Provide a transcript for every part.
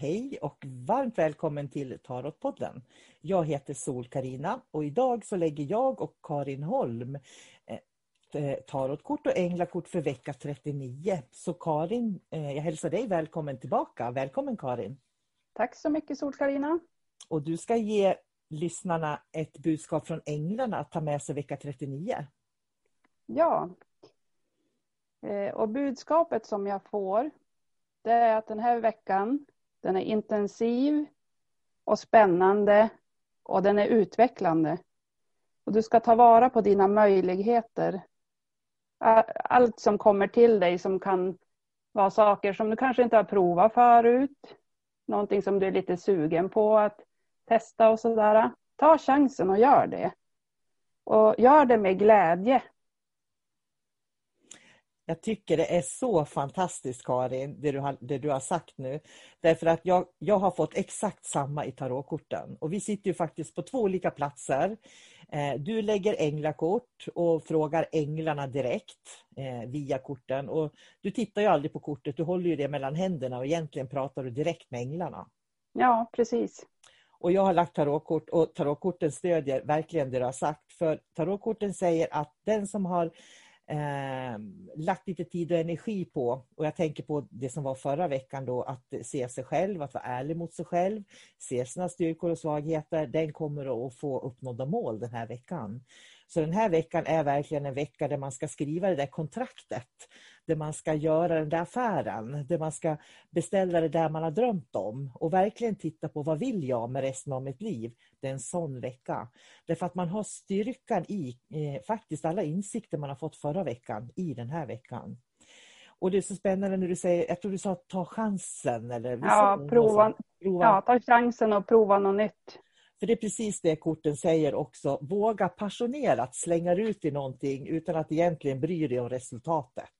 Hej och varmt välkommen till Tarotpodden. Jag heter Sol Karina och idag så lägger jag och Karin Holm eh, tarotkort och änglakort för vecka 39. Så Karin, eh, jag hälsar dig välkommen tillbaka. Välkommen Karin! Tack så mycket sol Karina. Och du ska ge lyssnarna ett budskap från änglarna att ta med sig vecka 39. Ja. Eh, och budskapet som jag får det är att den här veckan den är intensiv och spännande och den är utvecklande. Och du ska ta vara på dina möjligheter. Allt som kommer till dig som kan vara saker som du kanske inte har provat förut. Någonting som du är lite sugen på att testa och sådär. Ta chansen och gör det. Och gör det med glädje. Jag tycker det är så fantastiskt Karin, det du har, det du har sagt nu. Därför att jag, jag har fått exakt samma i tarotkorten. Och vi sitter ju faktiskt på två olika platser. Eh, du lägger änglakort och frågar änglarna direkt eh, via korten. Och du tittar ju aldrig på kortet, du håller ju det mellan händerna och egentligen pratar du direkt med änglarna. Ja, precis. Och jag har lagt tarotkort och tarotkorten stödjer verkligen det du har sagt. För tarotkorten säger att den som har eh, lagt lite tid och energi på, och jag tänker på det som var förra veckan då, att se sig själv, att vara ärlig mot sig själv, se sina styrkor och svagheter, den kommer att få uppnådda mål den här veckan. Så den här veckan är verkligen en vecka där man ska skriva det där kontraktet där man ska göra den där affären, där man ska beställa det där man har drömt om och verkligen titta på vad vill jag med resten av mitt liv. Det är en sån vecka. Därför att man har styrkan i eh, faktiskt alla insikter man har fått förra veckan i den här veckan. Och det är så spännande när du säger, jag tror du sa ta chansen eller? Ja, prova, prova. ja ta chansen och prova något nytt. För det är precis det korten säger också. Våga passionerat slänga ut i någonting utan att egentligen bry dig om resultatet.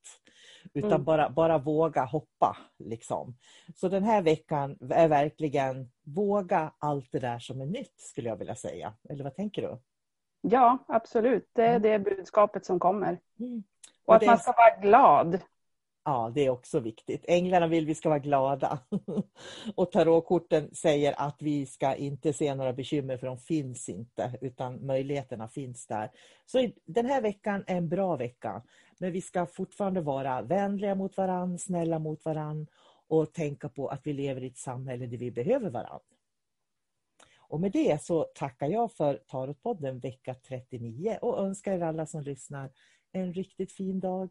Utan mm. bara, bara våga hoppa. Liksom. Så den här veckan är verkligen våga allt det där som är nytt skulle jag vilja säga. Eller vad tänker du? Ja, absolut. Det är mm. det budskapet som kommer. Mm. Och, Och att man ska vara glad. Ja, det är också viktigt. Änglarna vill vi ska vara glada. Och tarotkorten säger att vi ska inte se några bekymmer för de finns inte, utan möjligheterna finns där. Så den här veckan är en bra vecka. Men vi ska fortfarande vara vänliga mot varann, snälla mot varann och tänka på att vi lever i ett samhälle där vi behöver varann. Och med det så tackar jag för Tarotpodden vecka 39 och önskar er alla som lyssnar en riktigt fin dag.